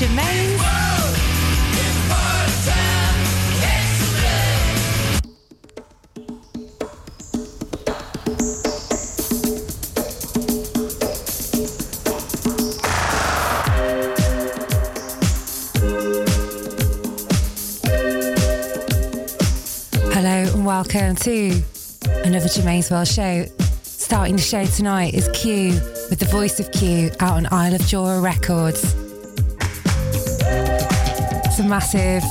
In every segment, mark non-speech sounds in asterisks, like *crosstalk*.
Germains. Hello and welcome to another Germaine's World show. Starting the show tonight is Q with the voice of Q out on Isle of Jura Records. A massive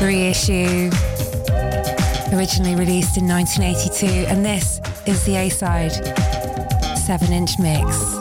reissue, originally released in 1982, and this is the A side, 7 inch mix.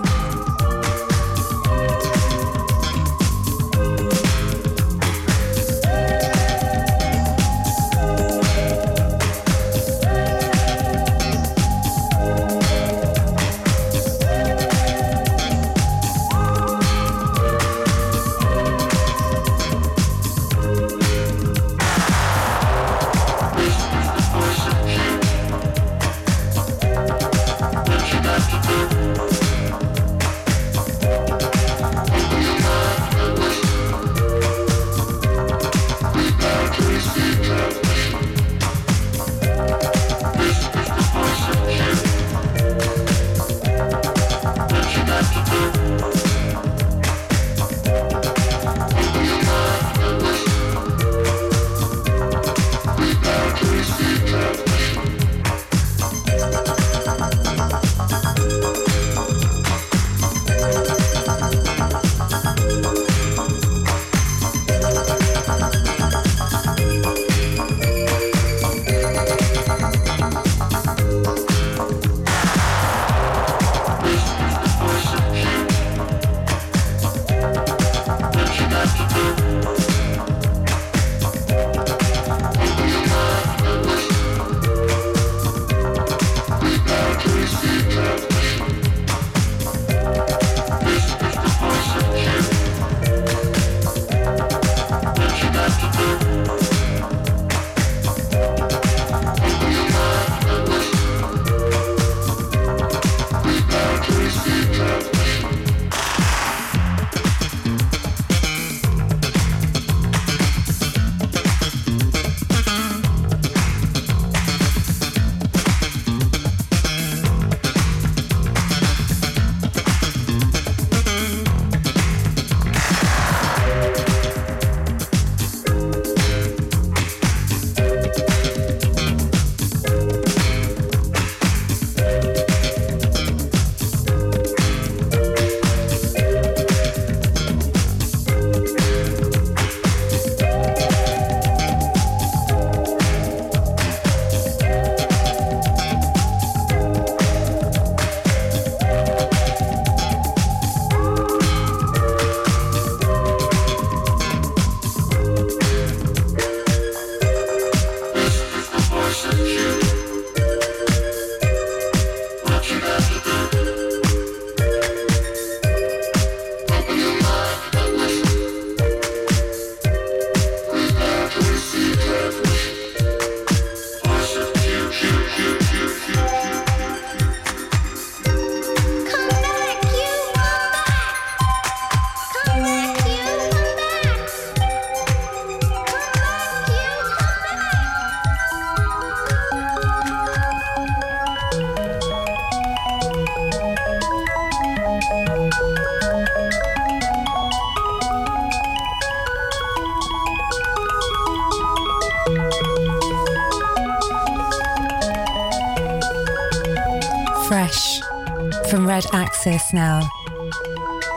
Now.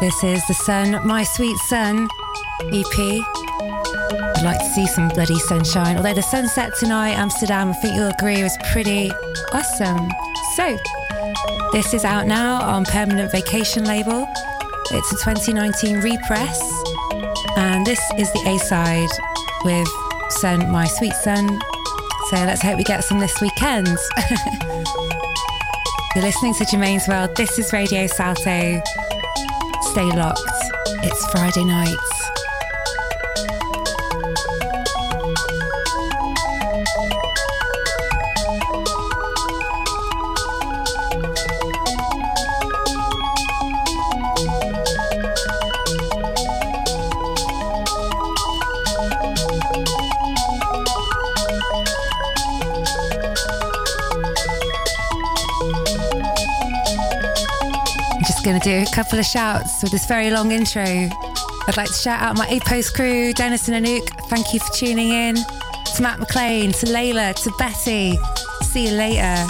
This is the Sun, My Sweet Sun EP. I'd like to see some bloody sunshine. Although the sunset tonight, Amsterdam, I think you'll agree, was pretty awesome. So, this is out now on Permanent Vacation label. It's a 2019 repress, and this is the A side with Sun, My Sweet Sun. So let's hope we get some this weekend. *laughs* You're listening to Germaine's World. This is Radio Salto. Stay locked. It's Friday night. Going to do a couple of shouts with this very long intro. I'd like to shout out my A-Post crew, Dennis and Anouk. Thank you for tuning in. To Matt McLean, to Layla, to Betty. See you later.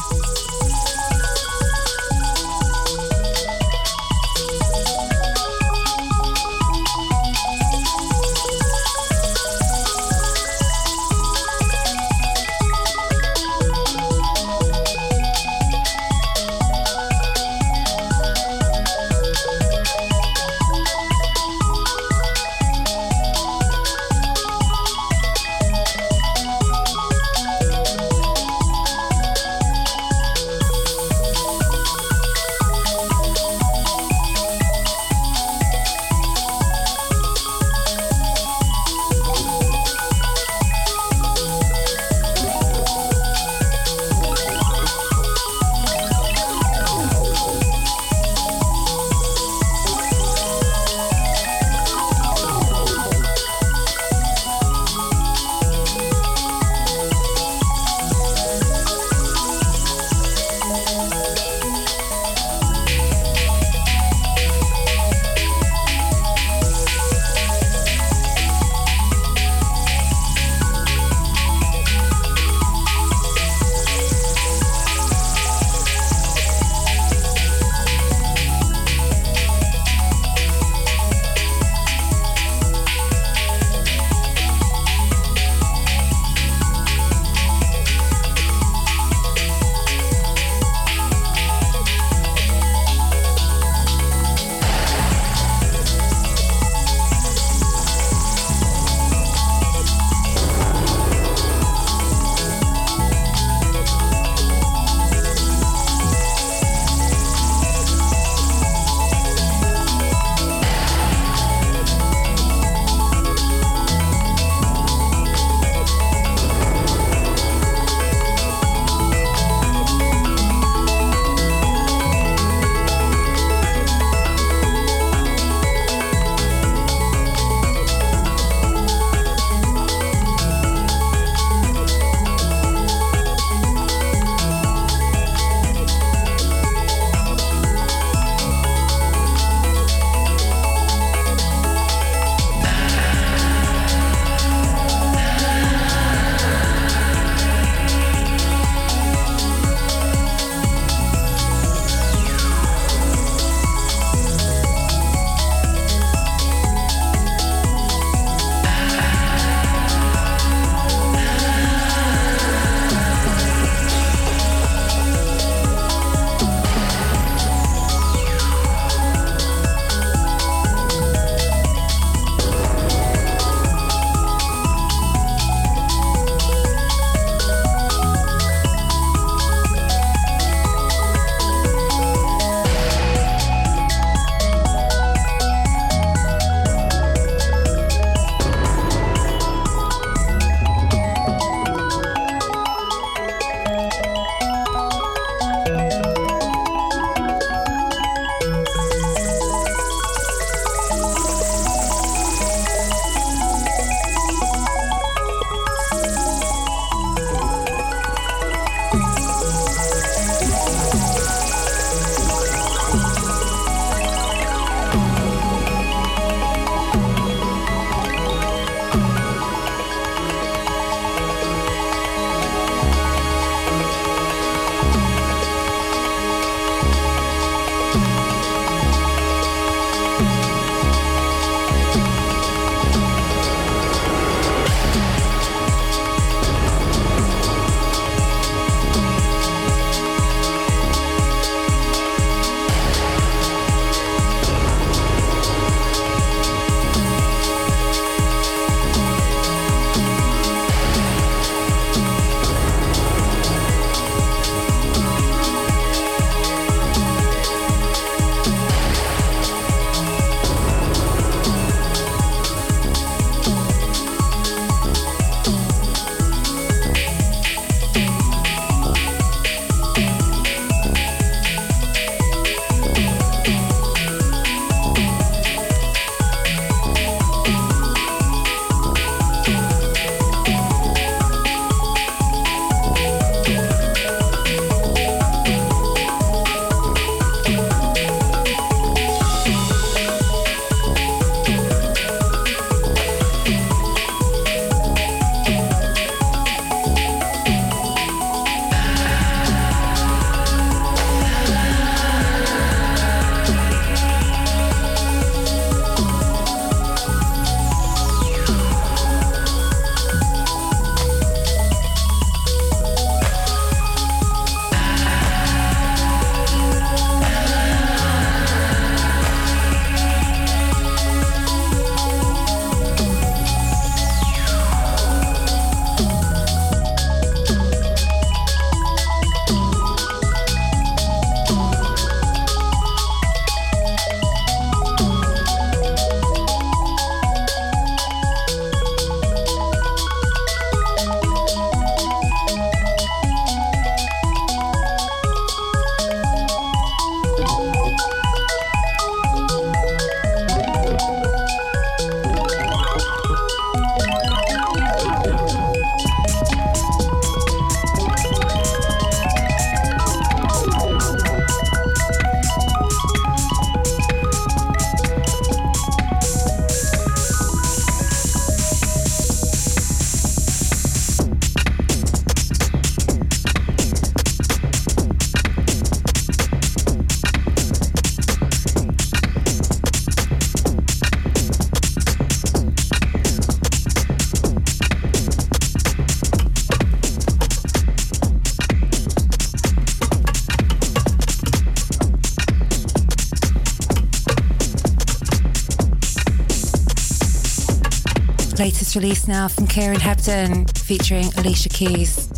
Latest release now from Kieran Hebden featuring Alicia Keys.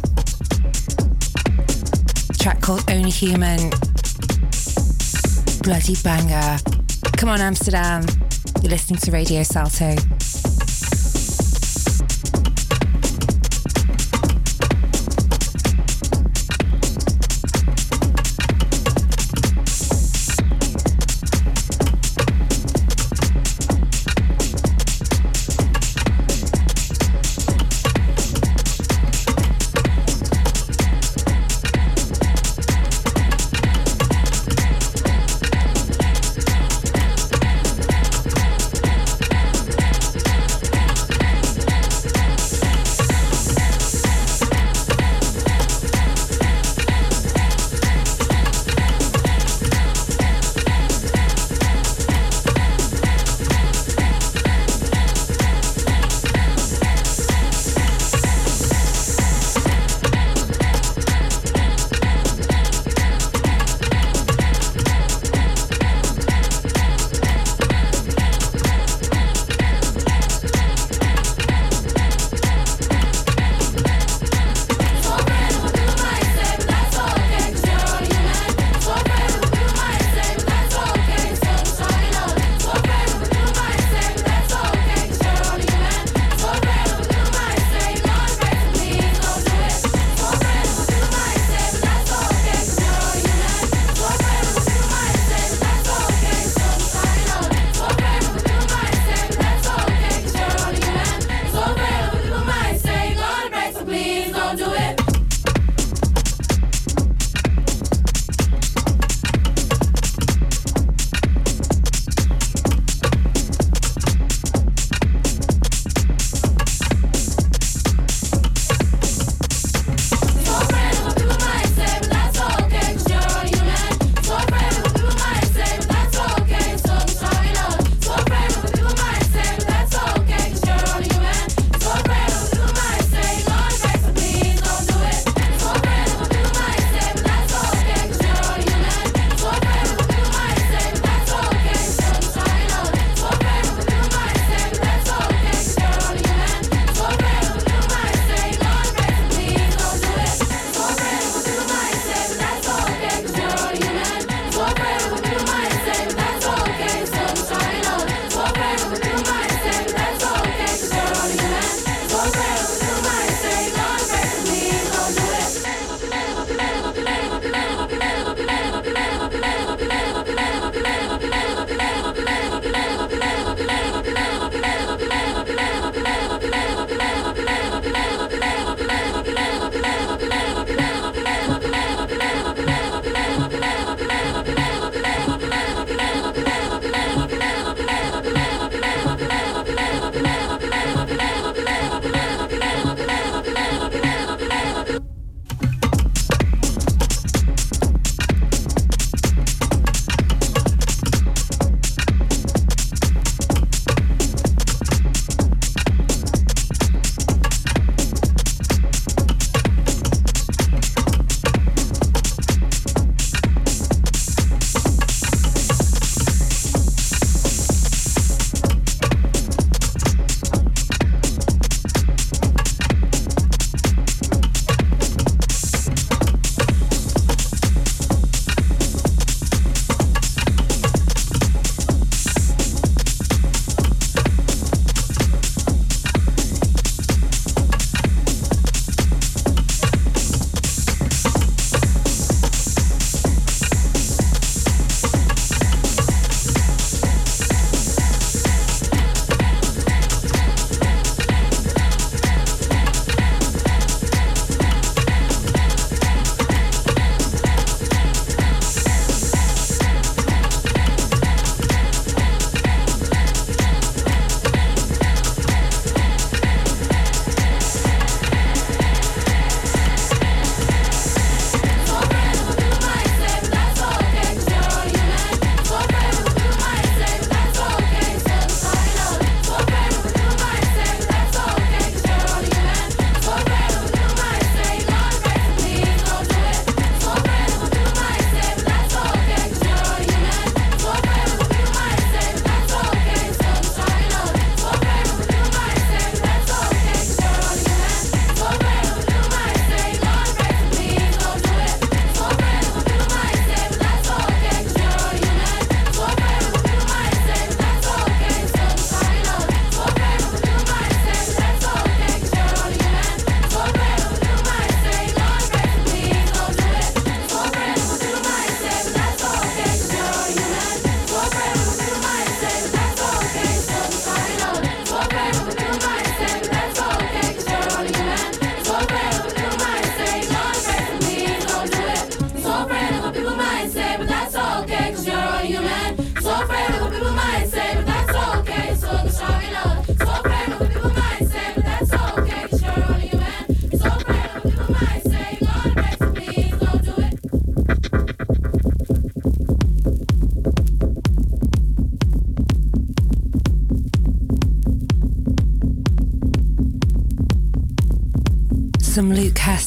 track called Only Human. Bloody banger. Come on, Amsterdam. You're listening to Radio Salto.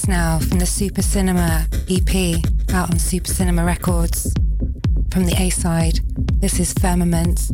Now from the Super Cinema EP out on Super Cinema Records. From the A side, this is Firmament.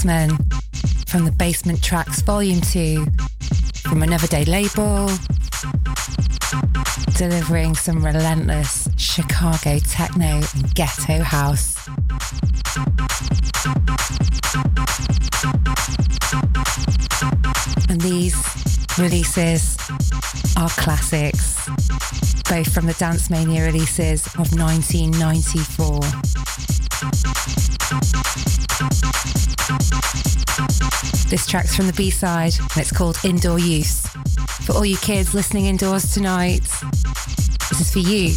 Traxman from the Basement Tracks Volume 2 from Another Day label, delivering some relentless Chicago techno and ghetto house. And these releases are classics, both from the Dance Mania releases of 1994. This track's from the B side and it's called Indoor Use. For all you kids listening indoors tonight, this is for you.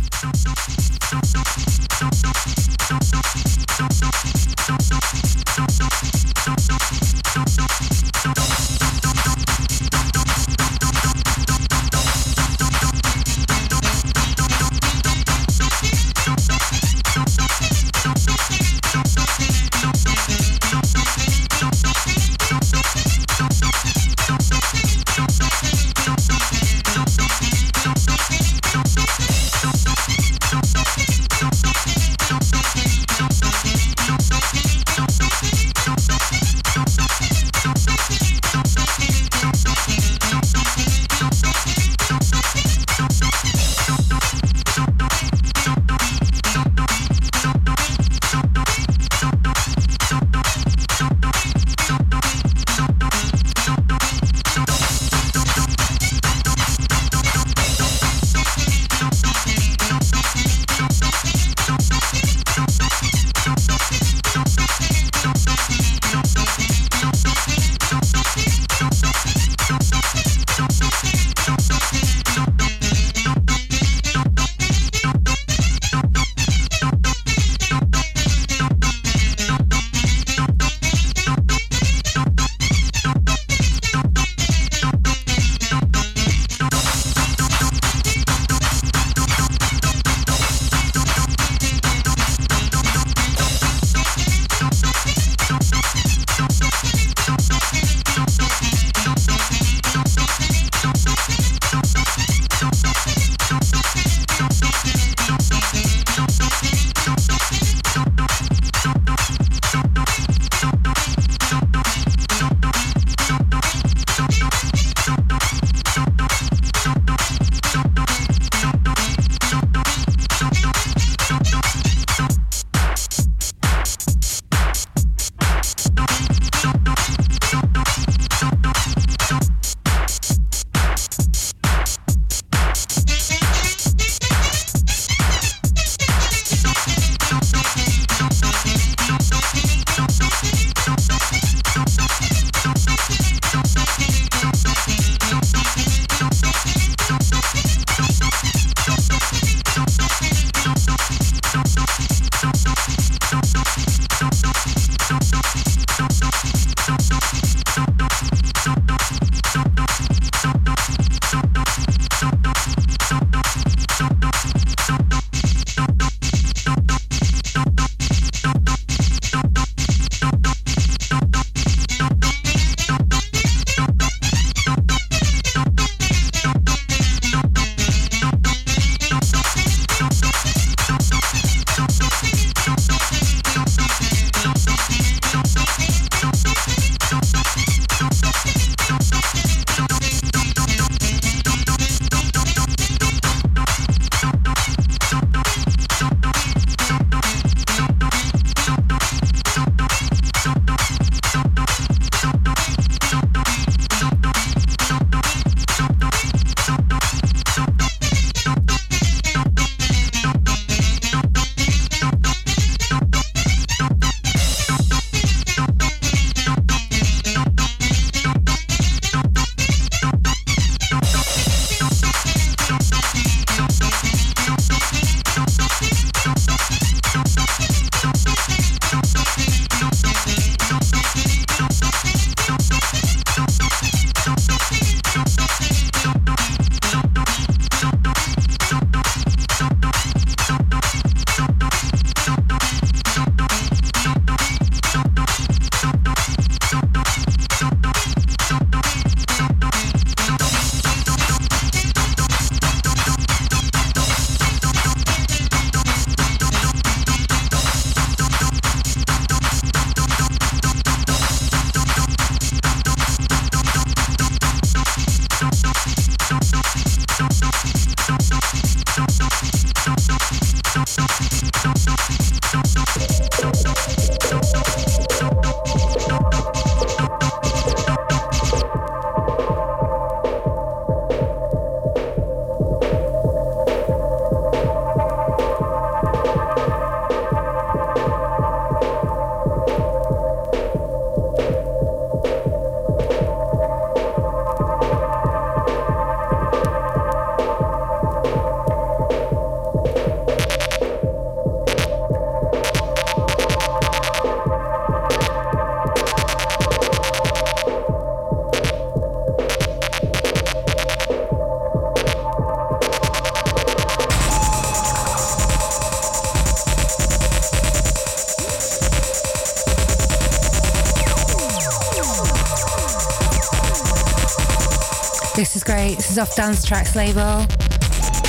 This is. Off Dance Tracks label.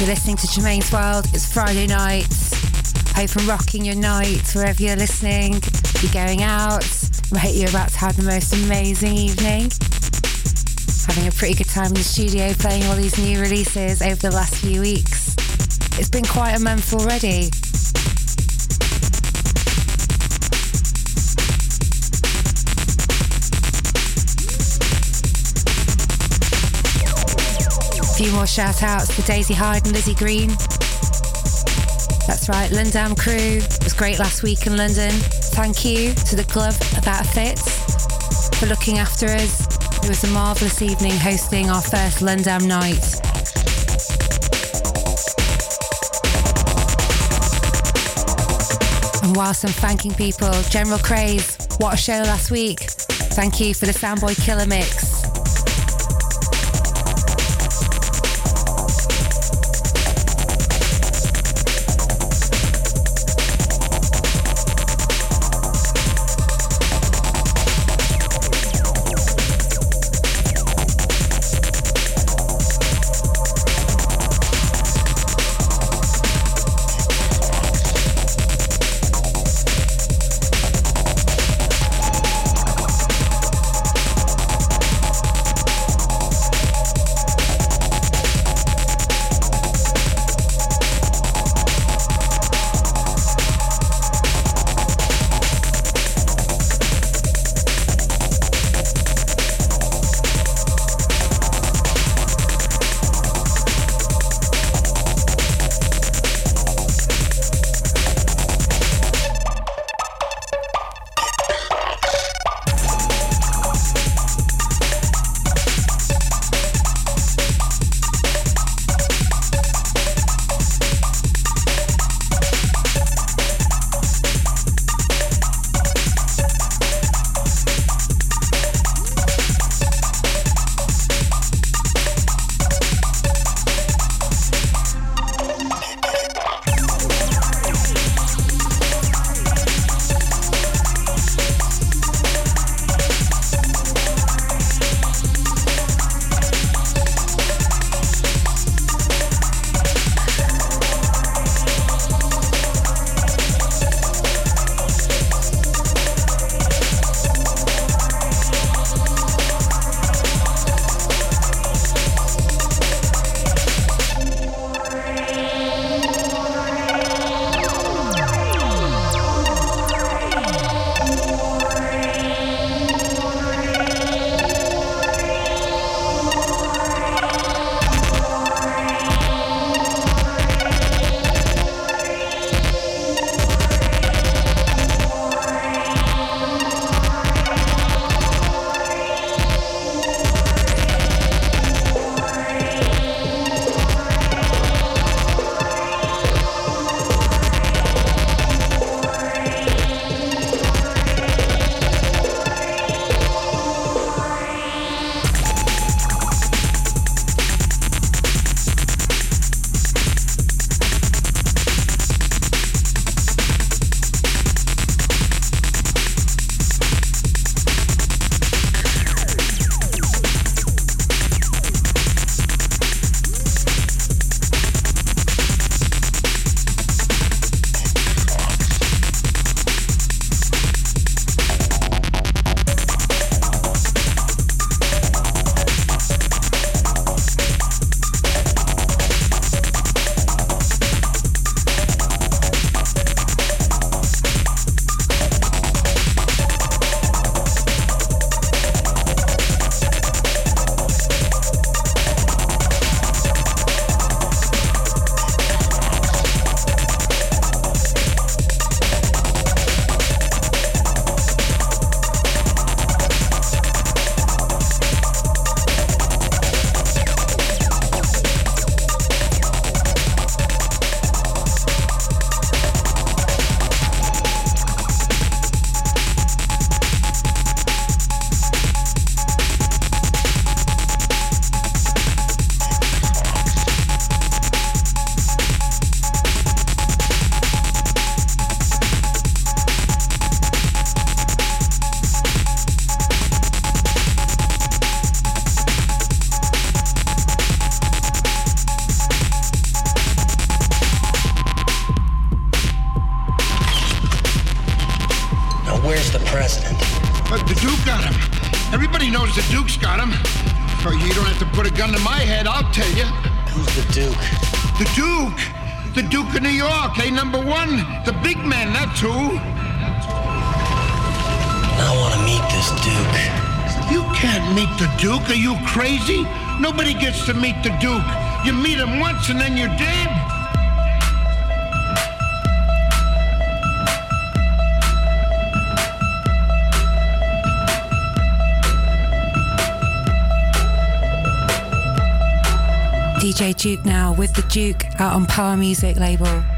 You're listening to Germaine's World. It's Friday night. Hope I'm rocking your night wherever you're listening. You're going out. I hope you're about to have the most amazing evening. Having a pretty good time in the studio playing all these new releases over the last few weeks. It's been quite a month already. Few more shout outs to Daisy Hyde and Lizzie Green. That's right, Lundam crew. It was great last week in London. Thank you to the club About Fit for looking after us. It was a marvellous evening hosting our first Lundam night. And whilst I'm thanking people, General Craze, what a show last week. Thank you for the Soundboy Killer Mix. once and then you're dead. DJ Duke now with the Duke out on Power Music label.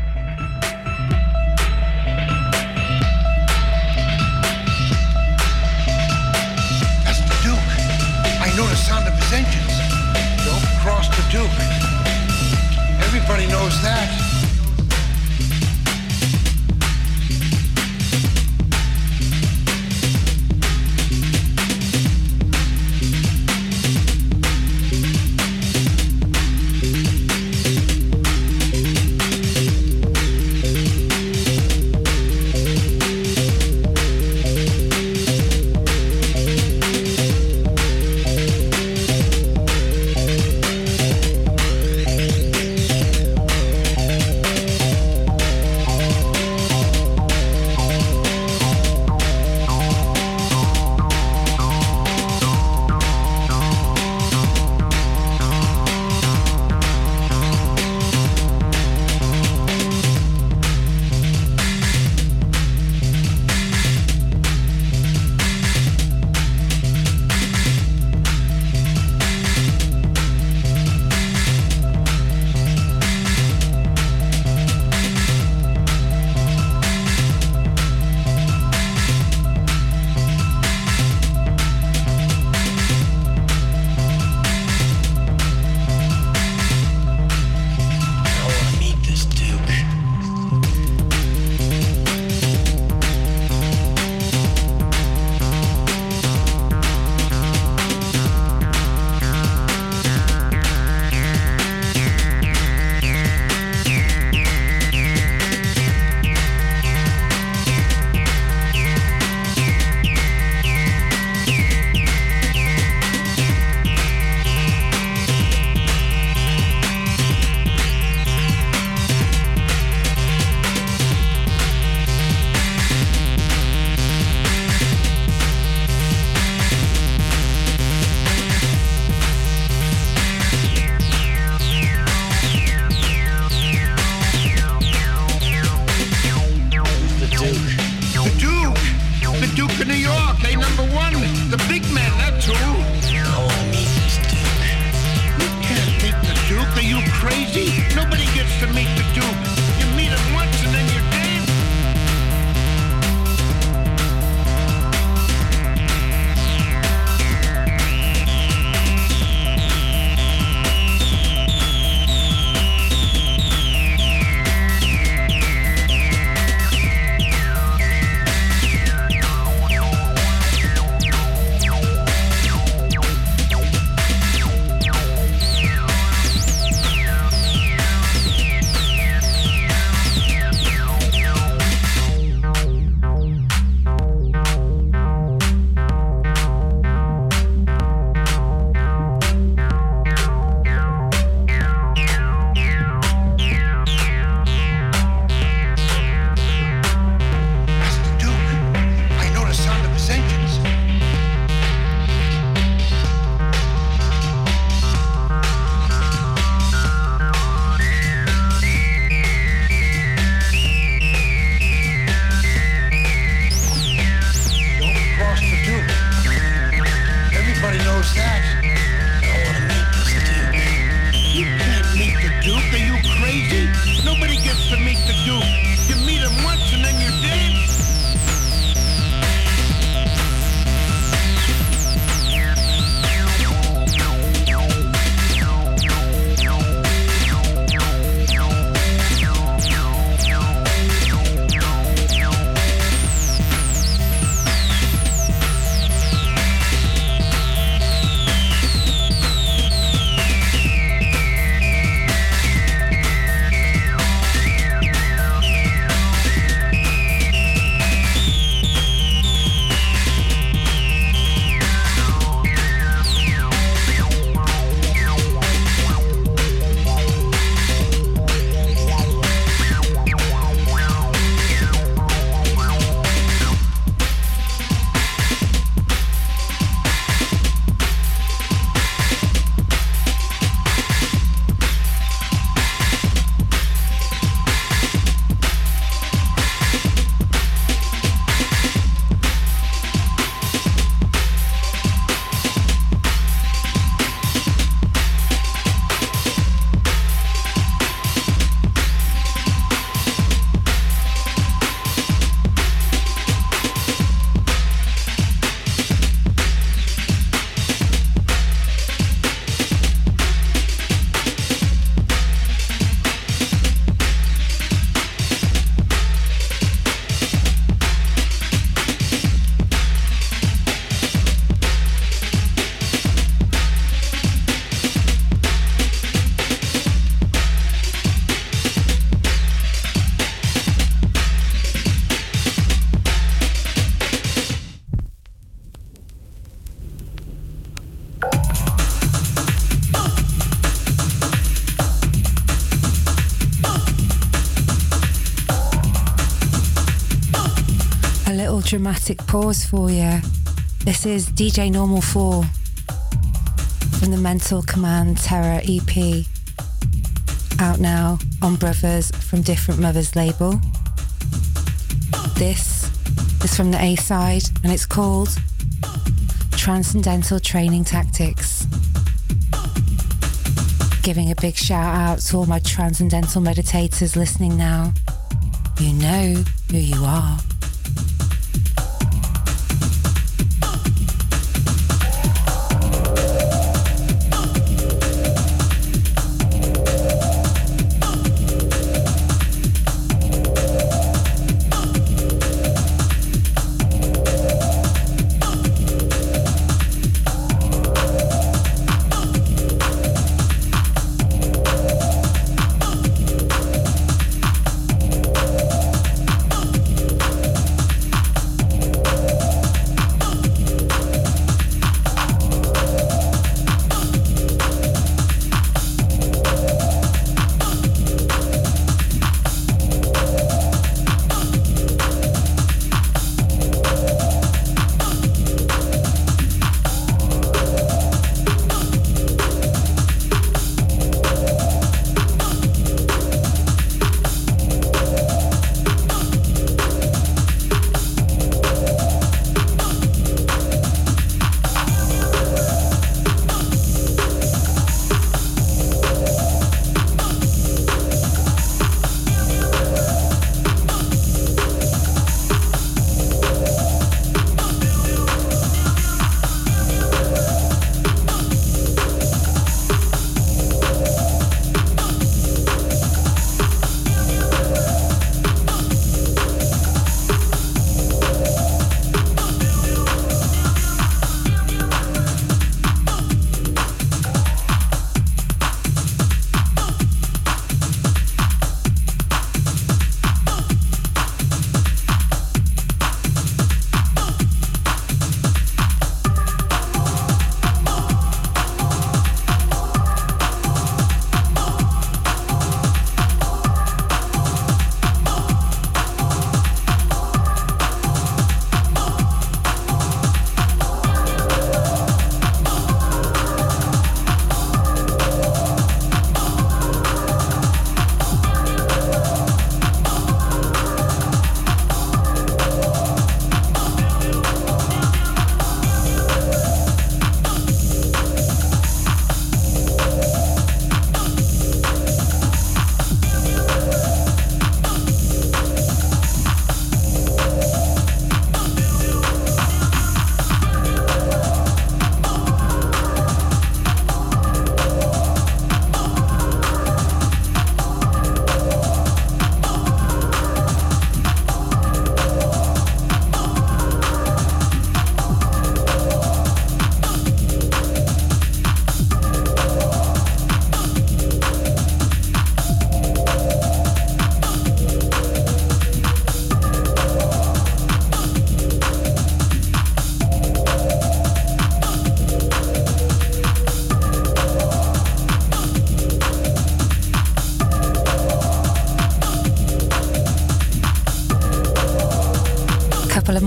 Dramatic pause for you. This is DJ Normal 4 from the Mental Command Terror EP. Out now on Brothers from Different Mothers label. This is from the A side and it's called Transcendental Training Tactics. Giving a big shout out to all my transcendental meditators listening now. You know who you are.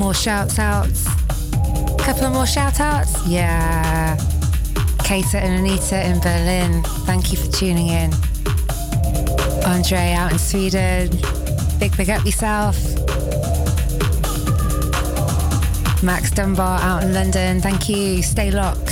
More shouts outs. Couple of more shout outs. Yeah. Kater and Anita in Berlin. Thank you for tuning in. Andre out in Sweden. Big big up yourself. Max Dunbar out in London. Thank you. Stay locked.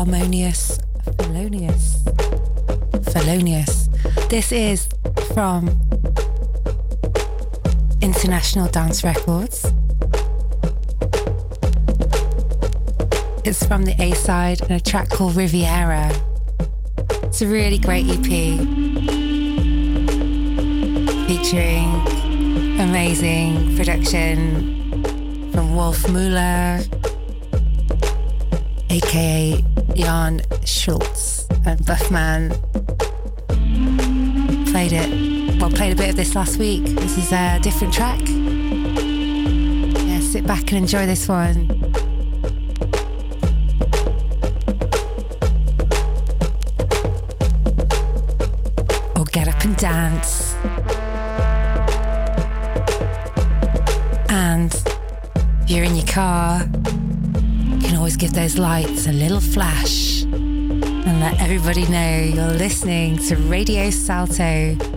Harmonious Thelonious. Thelonious. This is from International Dance Records. It's from the A side and a track called Riviera. It's a really great EP featuring amazing production from Wolf Muller, aka Jan Schulte and Buffman. Played it, well, played a bit of this last week. This is a different track. Yeah, sit back and enjoy this one. Or get up and dance. And you're in your car, always give those lights a little flash and let everybody know you're listening to Radio Salto.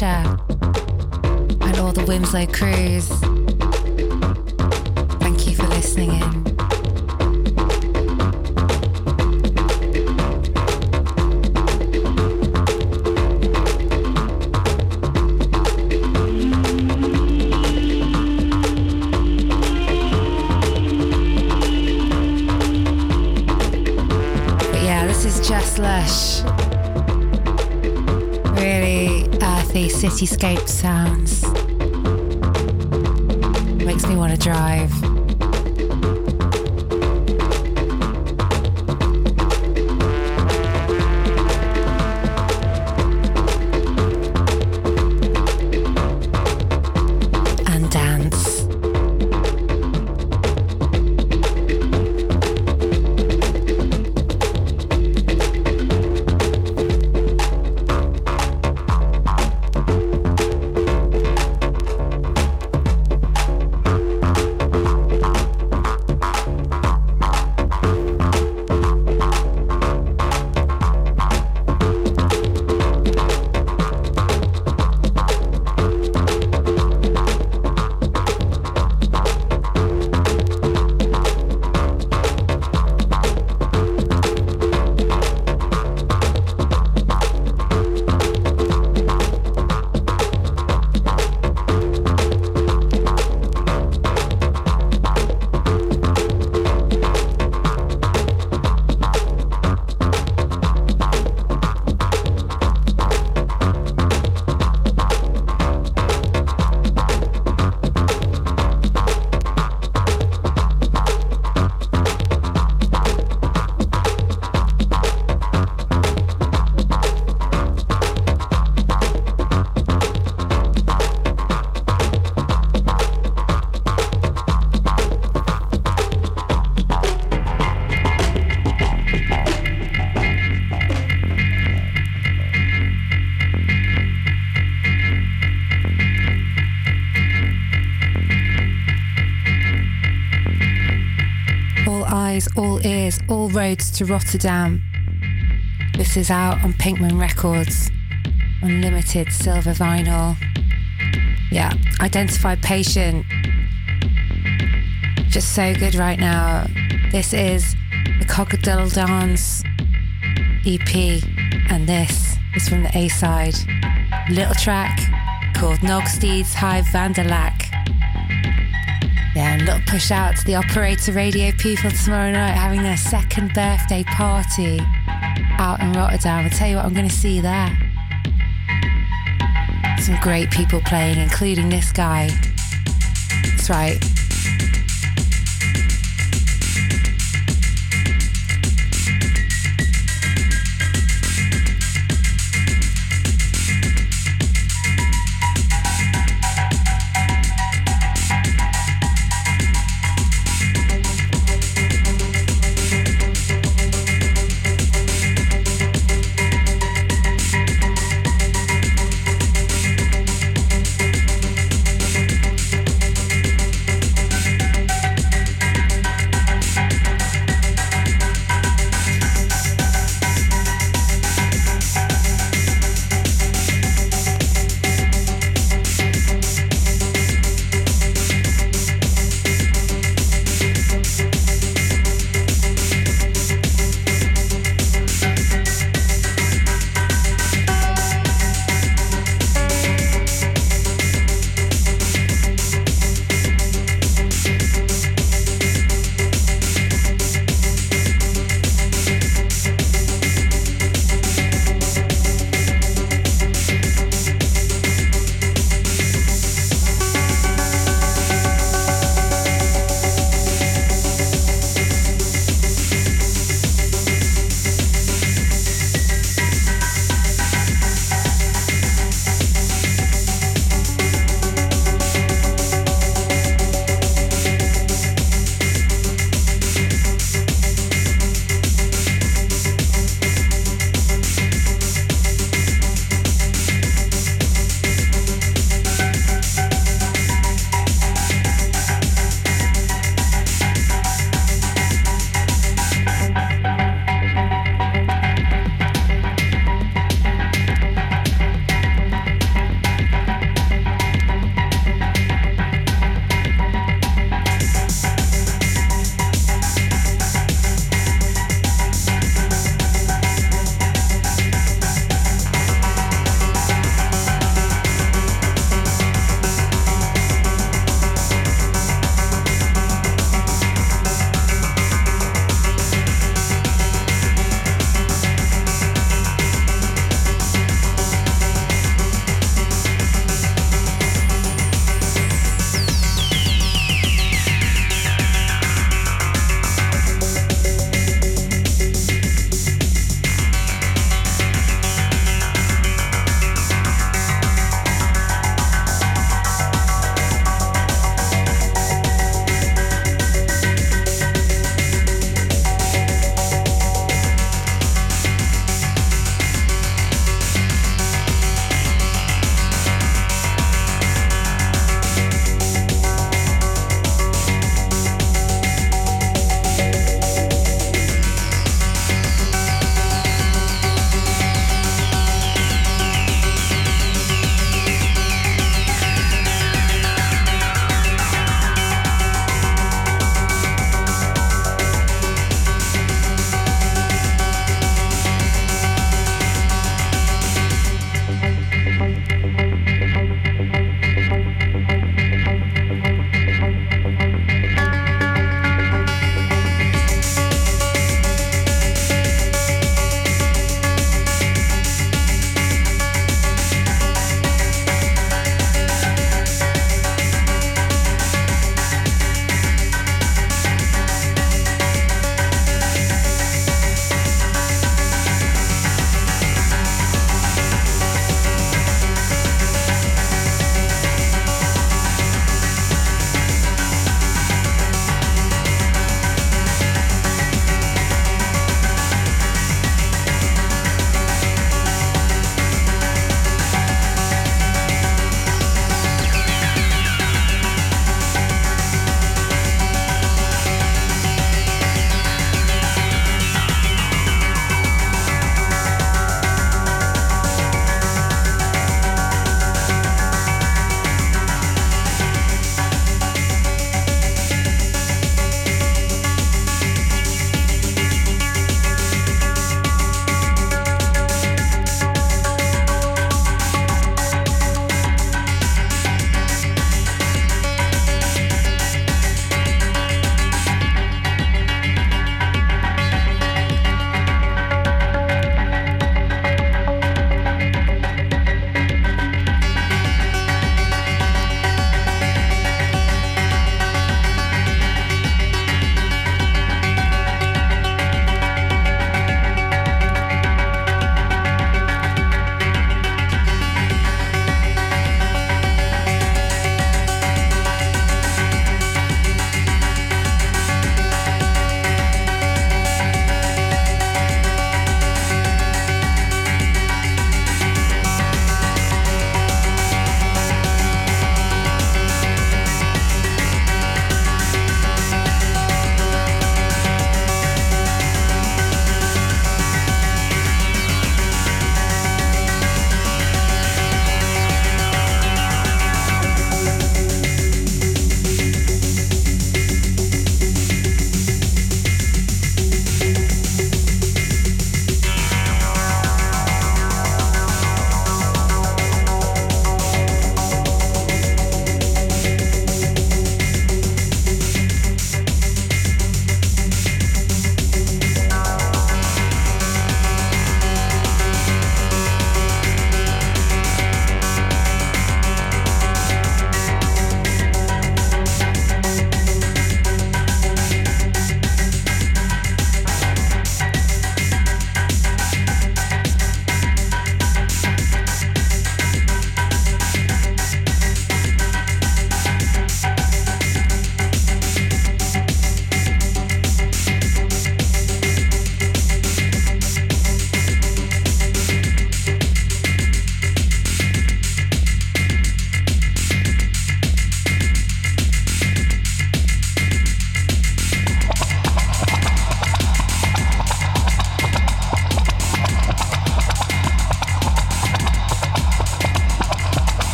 share, and all the Winslow crews. Cityscape sounds. All ears, all roads to Rotterdam. This is out on Pinkman Records, unlimited silver vinyl. Yeah, identified patient. Just so good right now. This is the Cockadile Dance EP, and this is from the A side. Little track called Nogsteeds High Vanderlack. Push out to the Operator Radio people tomorrow night having their second birthday party out in Rotterdam. I'll tell you what, I'm going to see there. Some great people playing, including this guy. That's right.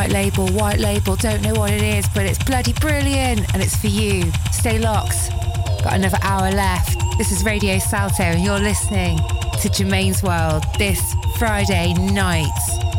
White label, white label, don't know what it is, but it's bloody brilliant and it's for you. Stay locked. Got another hour left. This is Radio Salto and you're listening to Germaine's World this Friday night.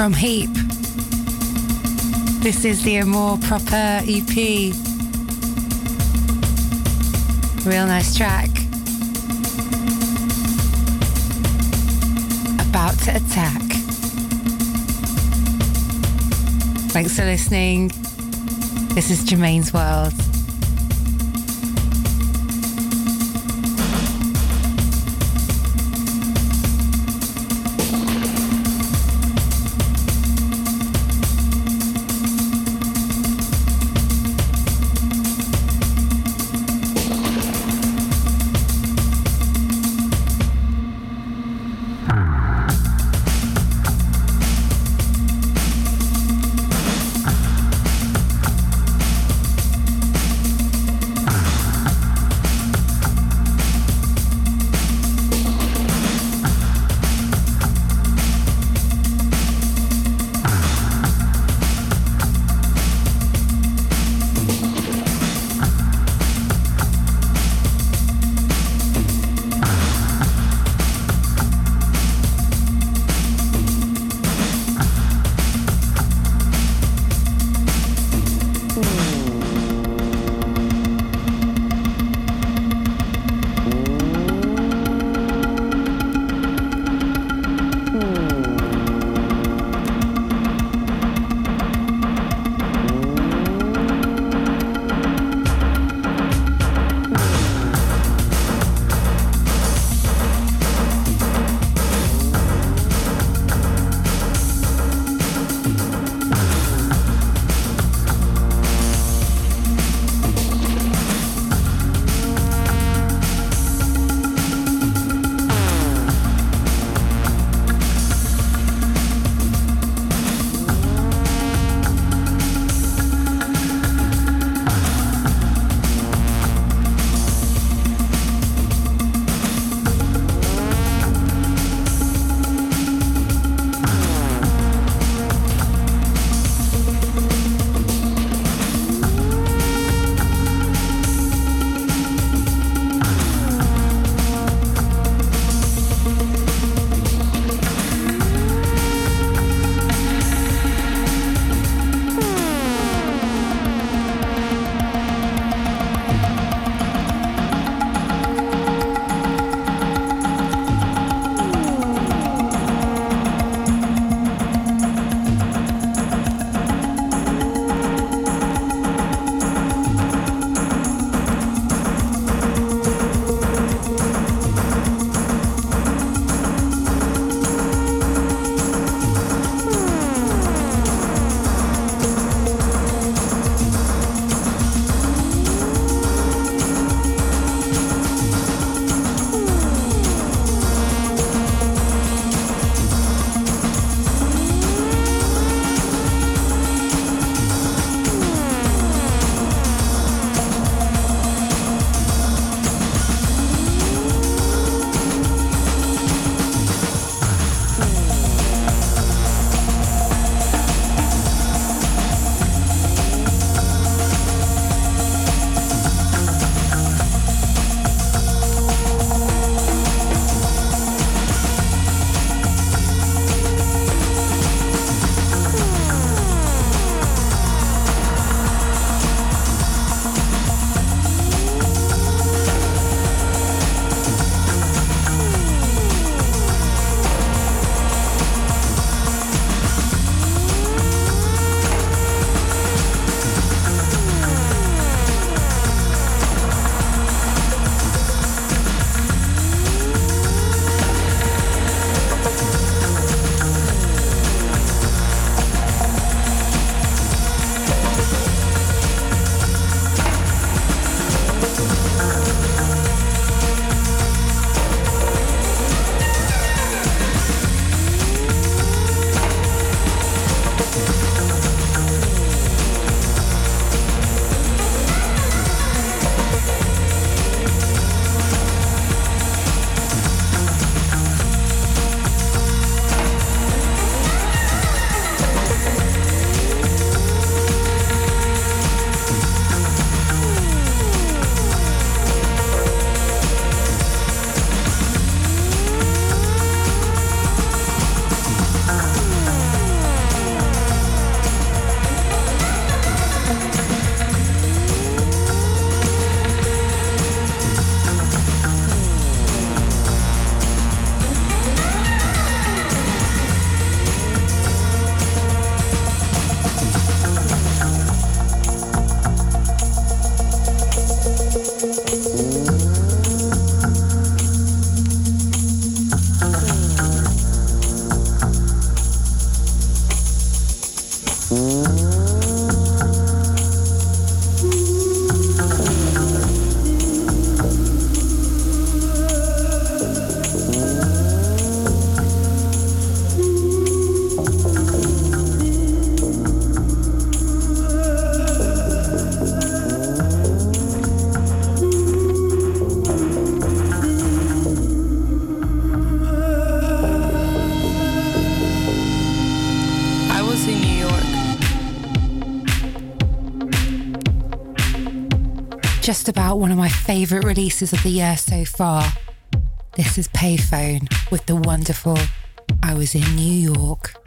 From Heap. This is the Amore Proper EP. Real nice track. About to attack. Thanks for listening. This is Germaine's World. just about one of my favourite releases of the year so far. This is Payphone with the wonderful I Was in New York.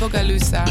Bogalusa.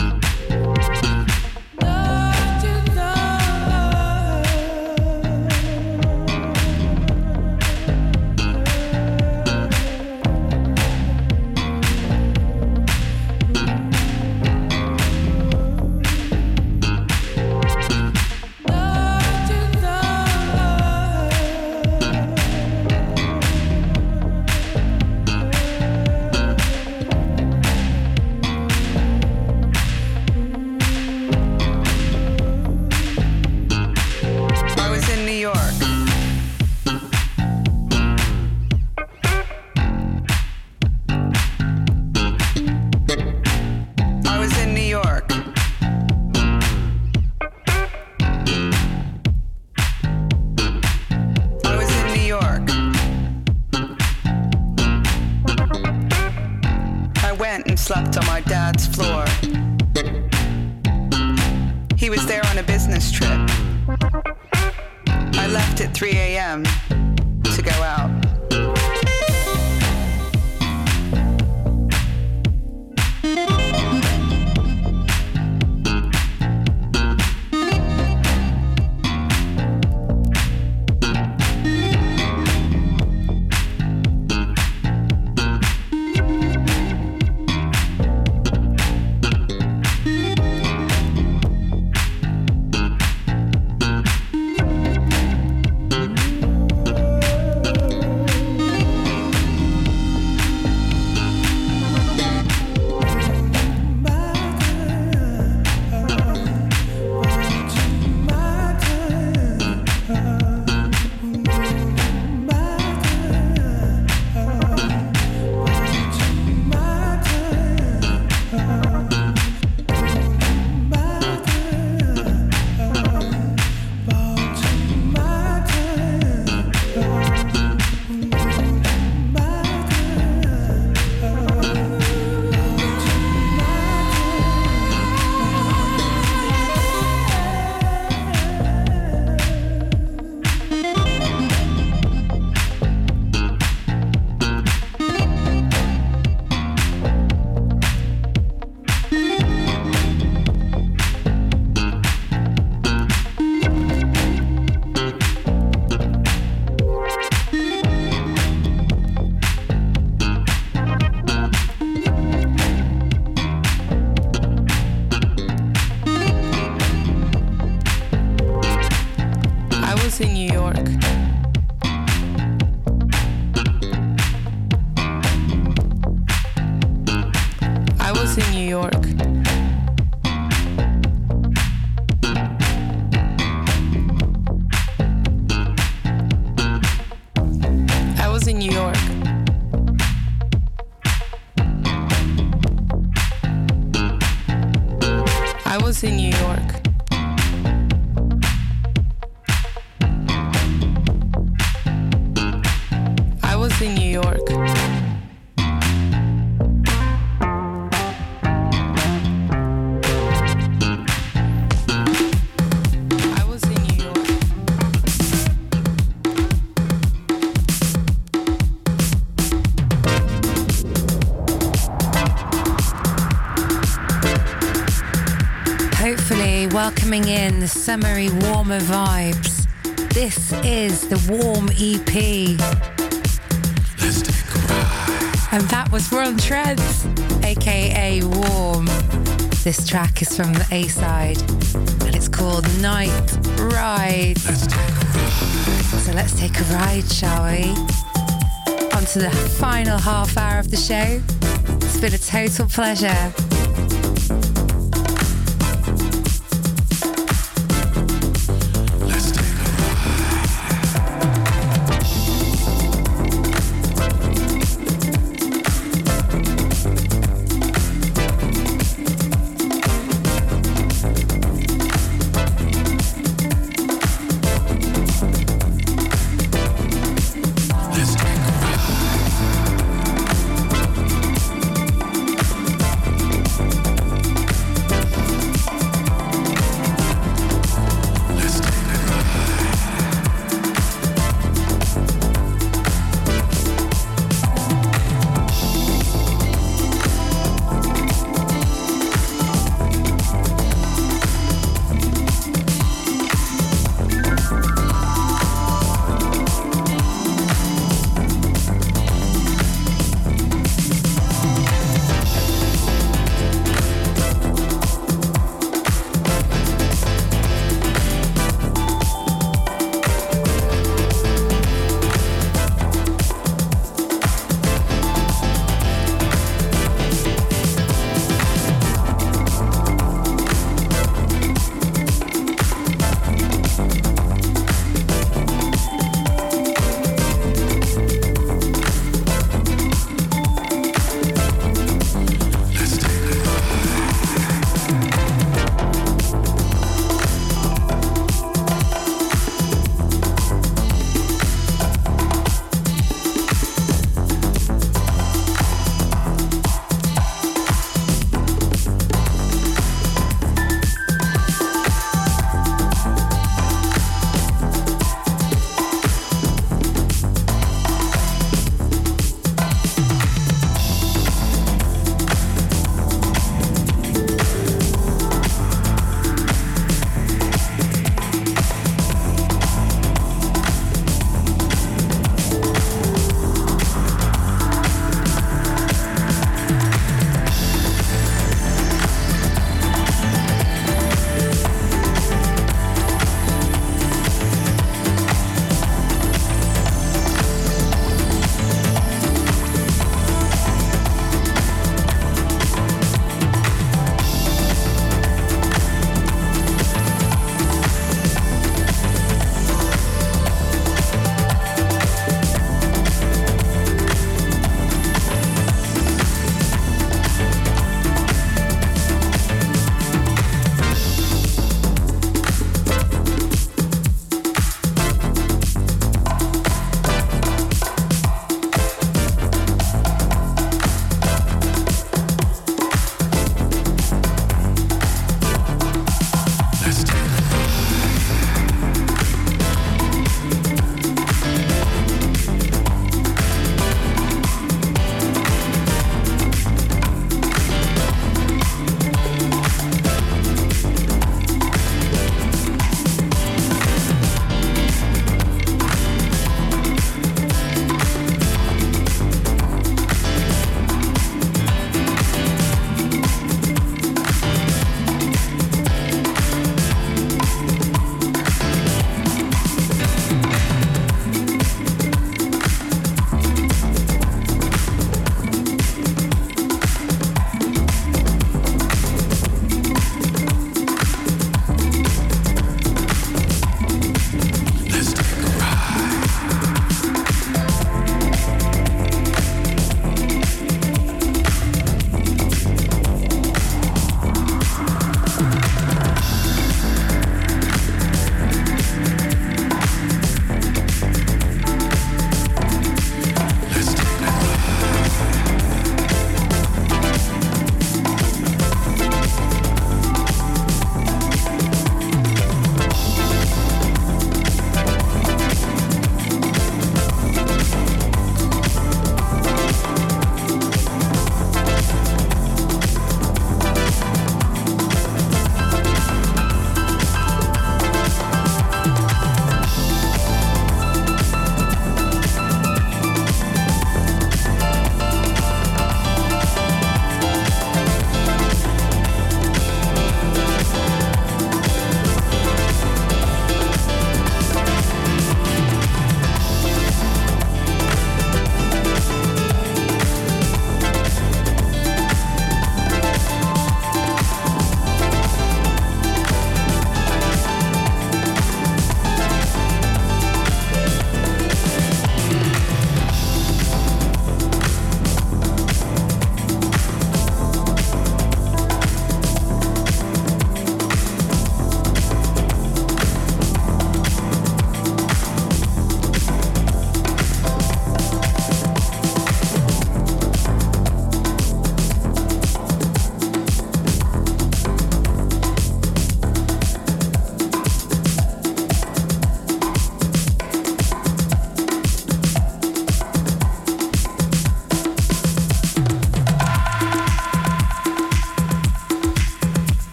Welcoming in the summery, warmer vibes. This is the Warm EP. Let's take a ride. And that was Ron Trent, aka Warm. This track is from the A side and it's called Night Ride. Let's take a ride. So let's take a ride, shall we? On to the final half hour of the show. It's been a total pleasure.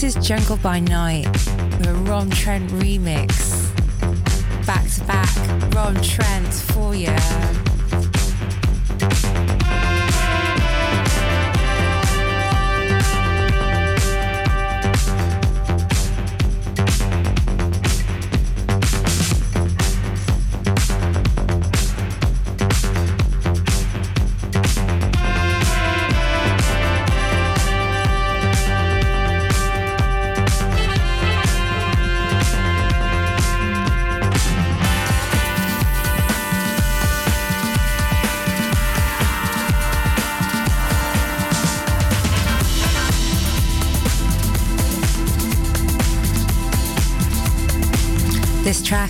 This is Jungle by Night a Ron Trent remix. Back to back, Ron Trent for you.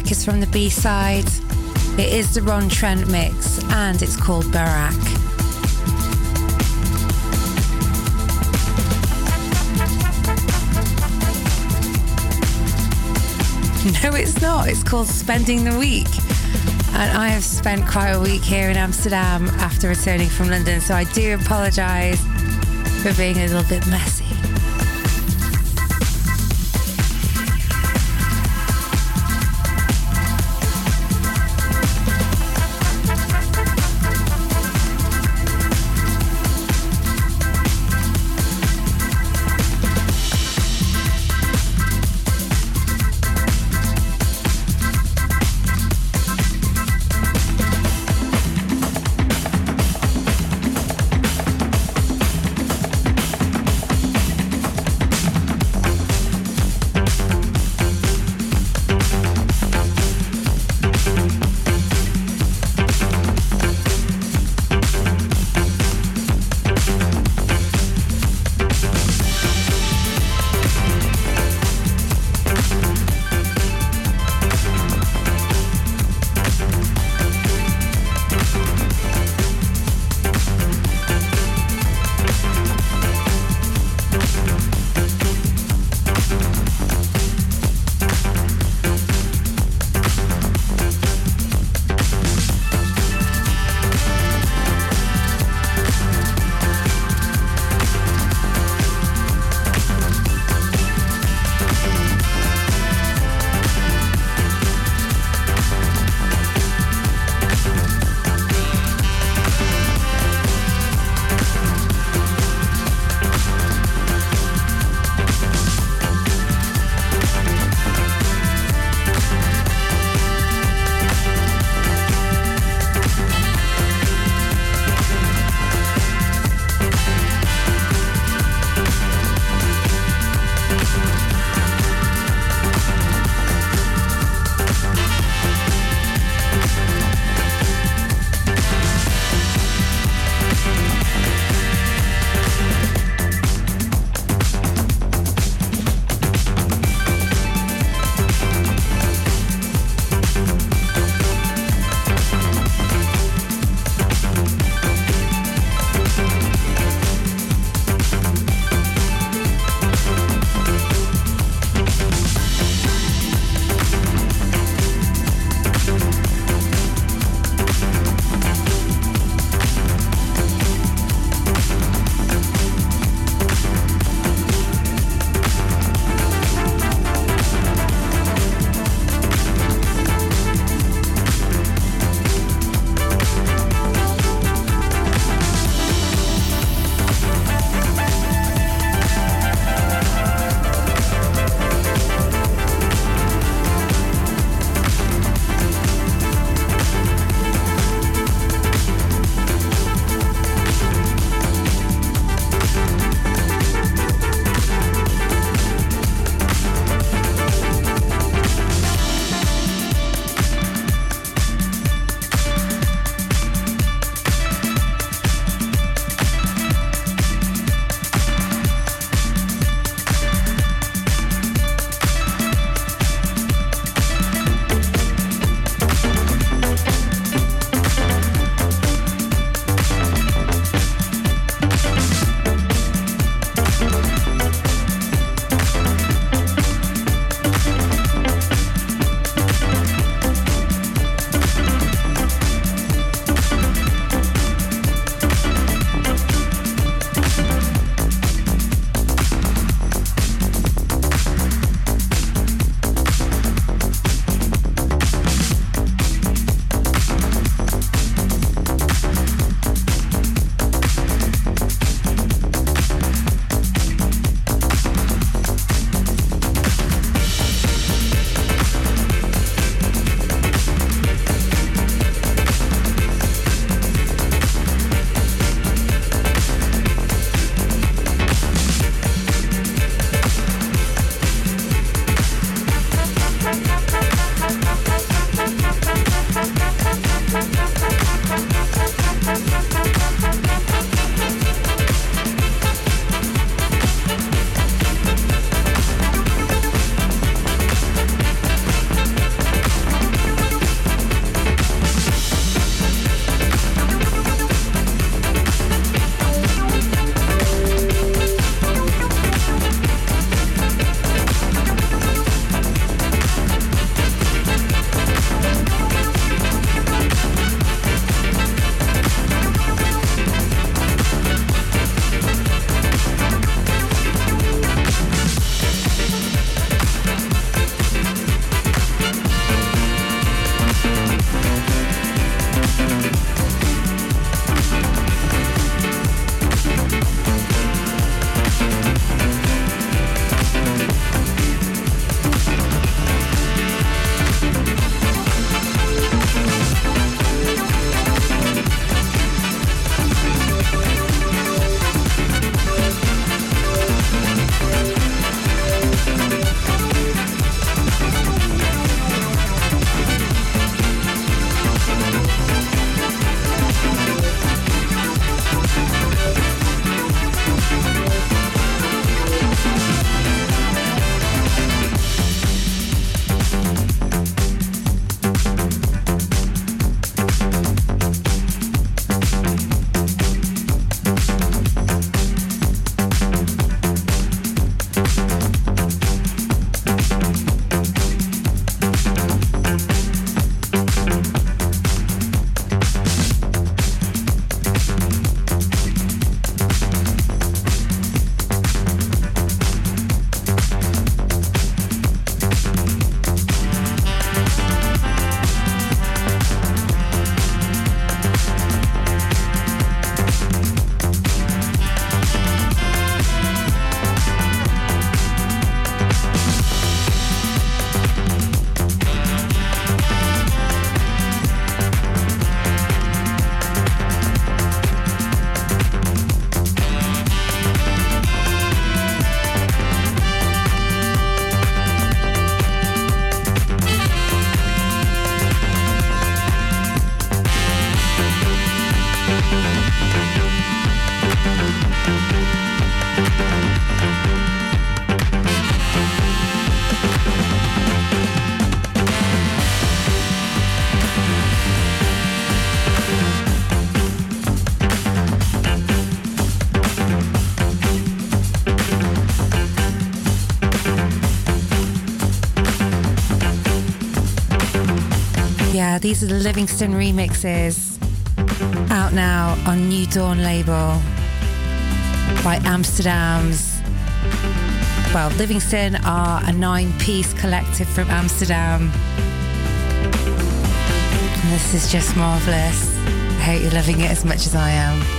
Track is from the B side. It is the Ron Trent mix and it's called Barak. *laughs* No, it's not. It's called Spending the Week. And I have spent quite a week here in Amsterdam after returning from London, so I do apologise for being a little bit messy. These are the Livingston remixes out now on New Dawn label by Amsterdam's. Well, Livingston are a nine piece collective from Amsterdam. And this is just marvelous. I hope you're loving it as much as I am.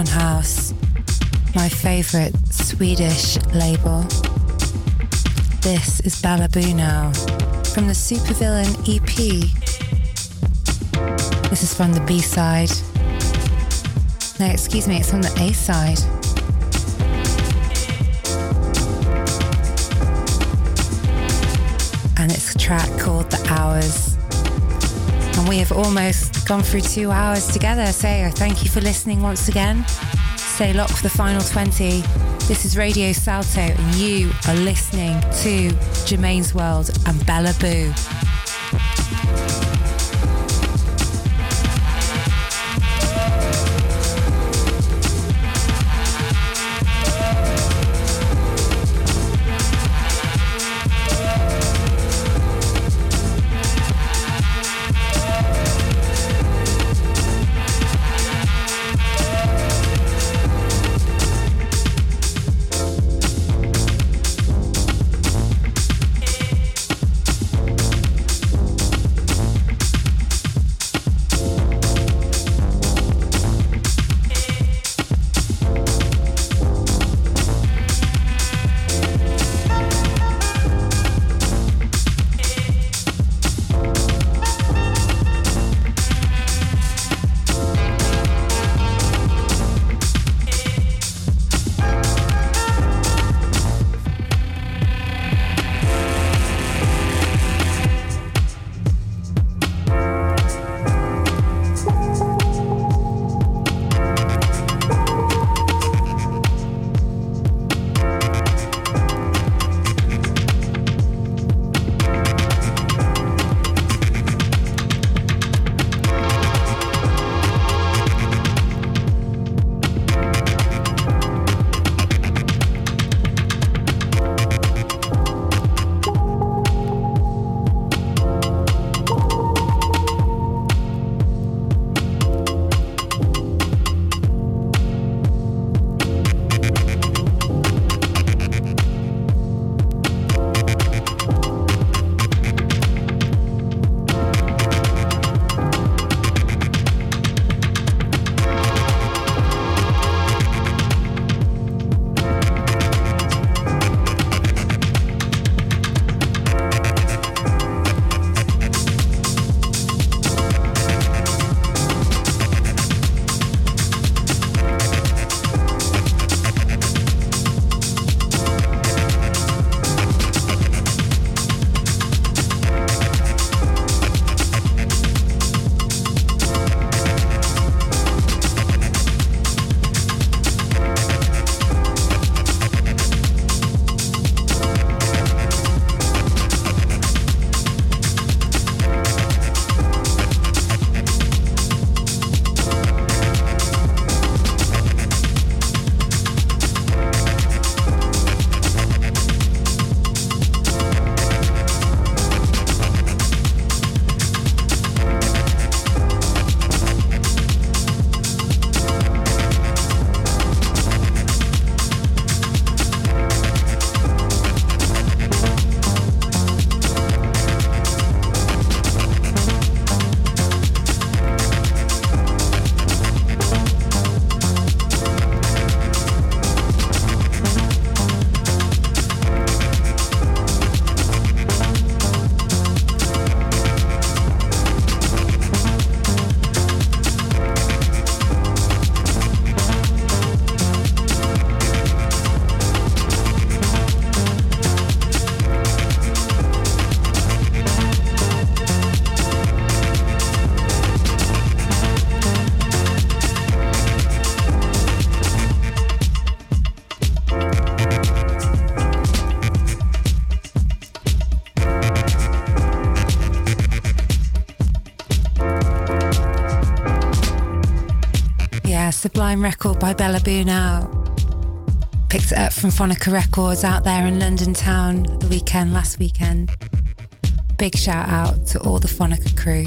Barnhus, my favourite Swedish label. This is Bella Boo now from the Supervillain EP. This is from the B side. No, excuse me, it's from the A side. Have almost gone through two hours together. So thank you for listening once again. Stay locked for the final 20. This is Radio Salto, and you are listening to Germaine's World and Bella Boo. Sublime record by Bella now. Picked it up from Phonica Records out there in London town the weekend, last weekend. Big shout out to all the Phonica crew.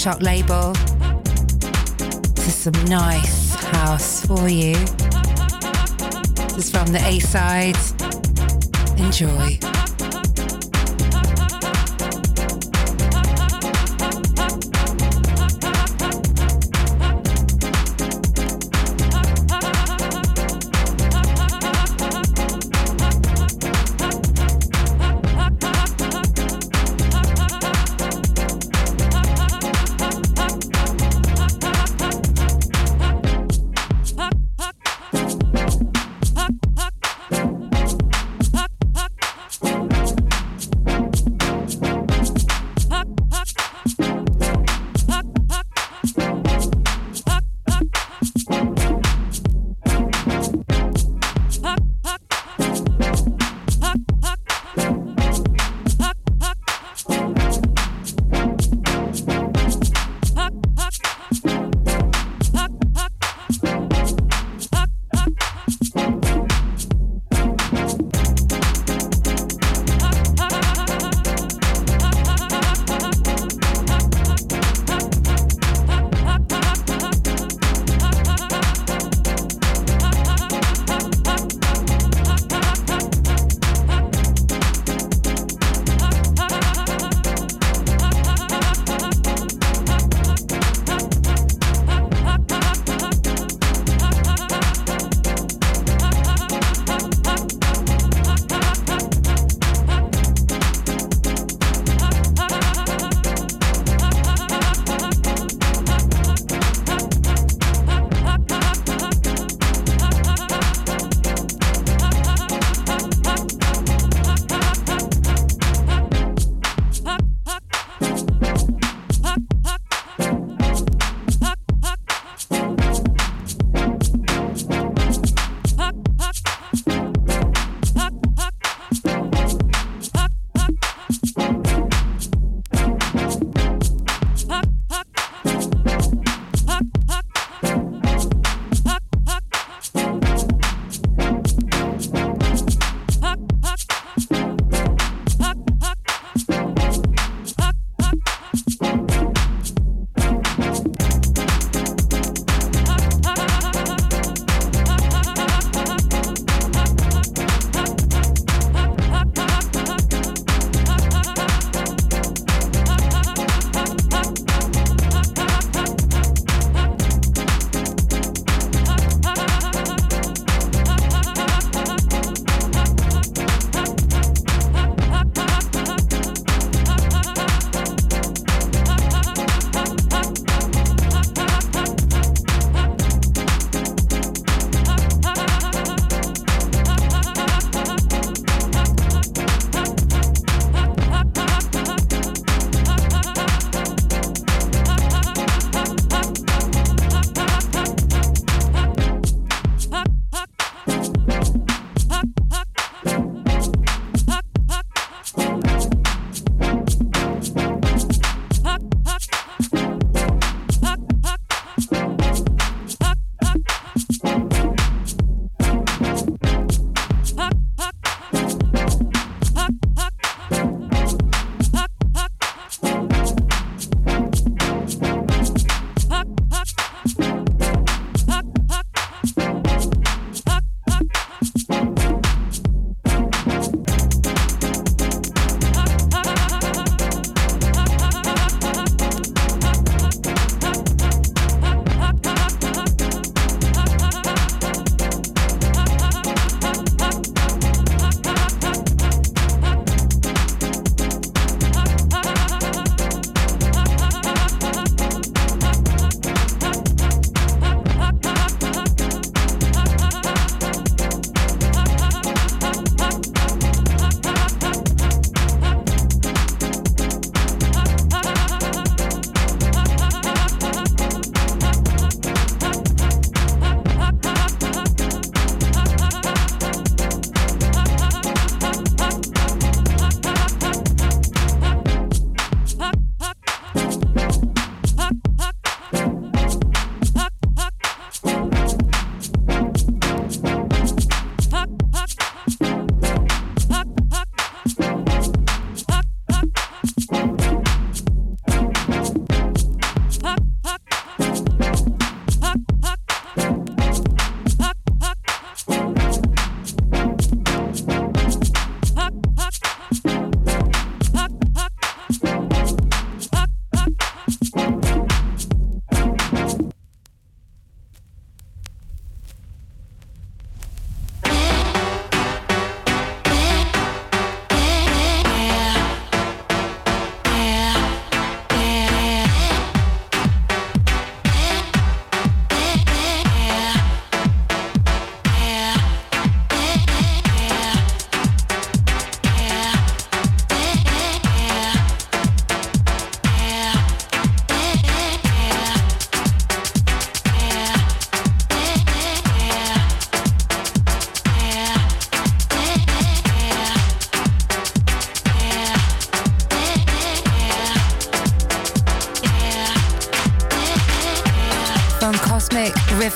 Workshop label. Is some nice house for you. This is from the A side. Enjoy.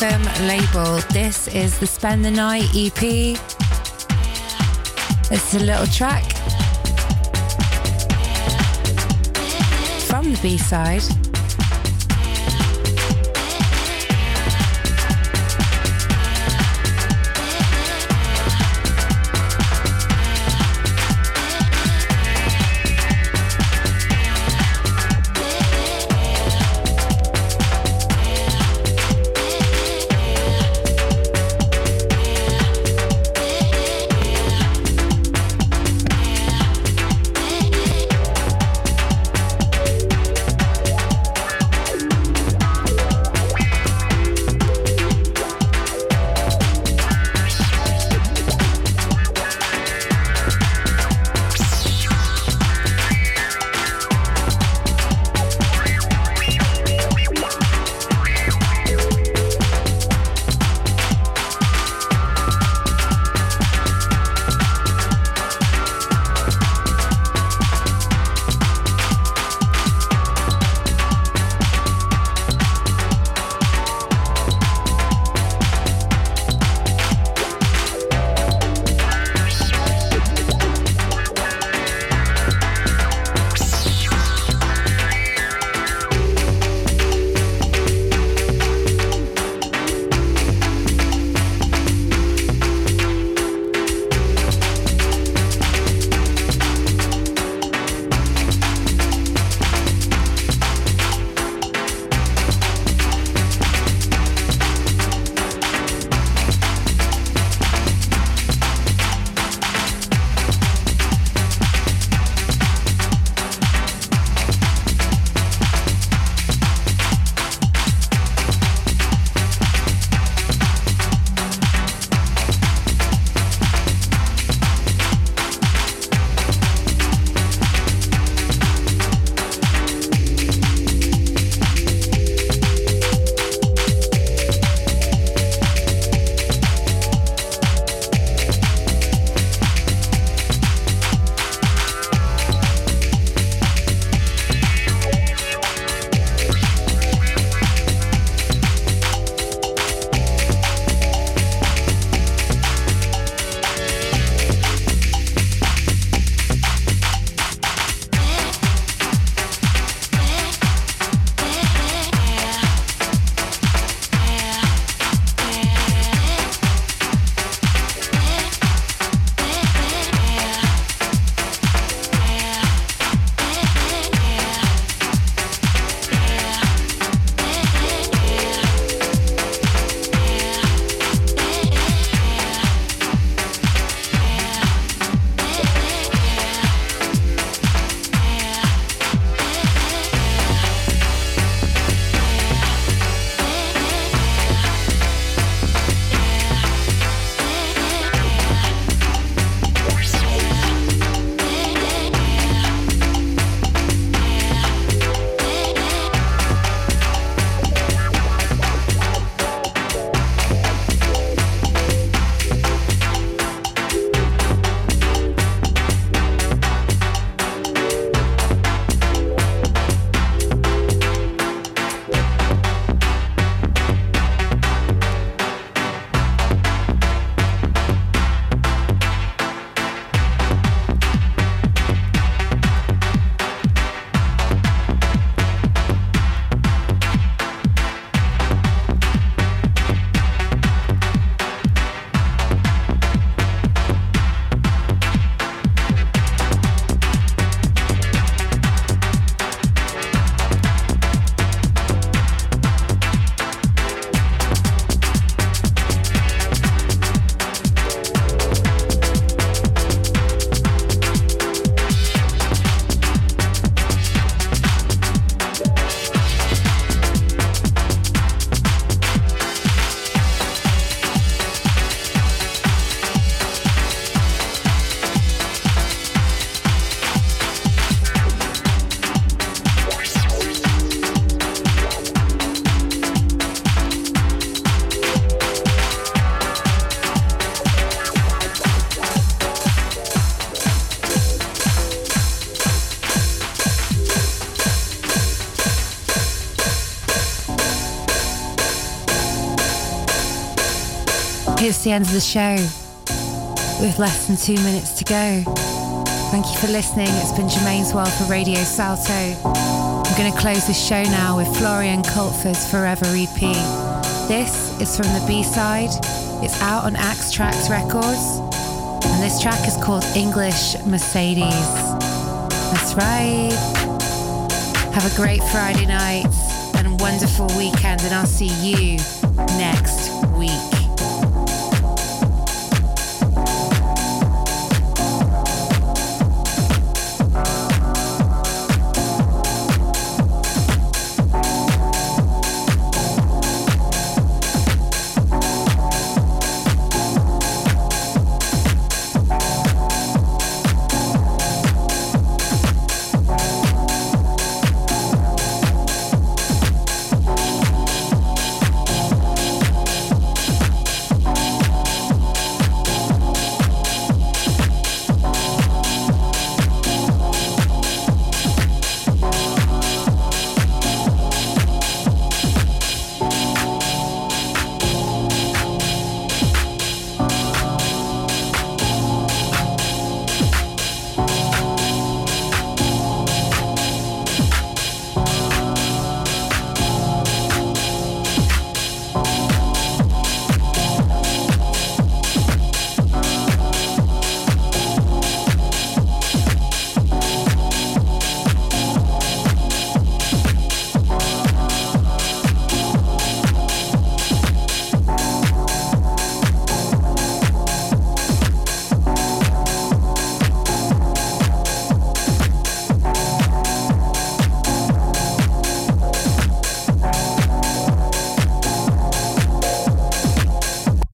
Label. This is the Spend the Night EP. It's a little track from the B side. Hits the end of the show with less than two minutes to go. Thank you for listening. It's been Germaine's World for Radio Salto. I'm going to close the show now with Florian Culford's Forever EP. This is from the B-side. It's out on Axe Tracks Records. And this track is called English Mercedes. That's right. Have a great Friday night and a wonderful weekend, and I'll see you next.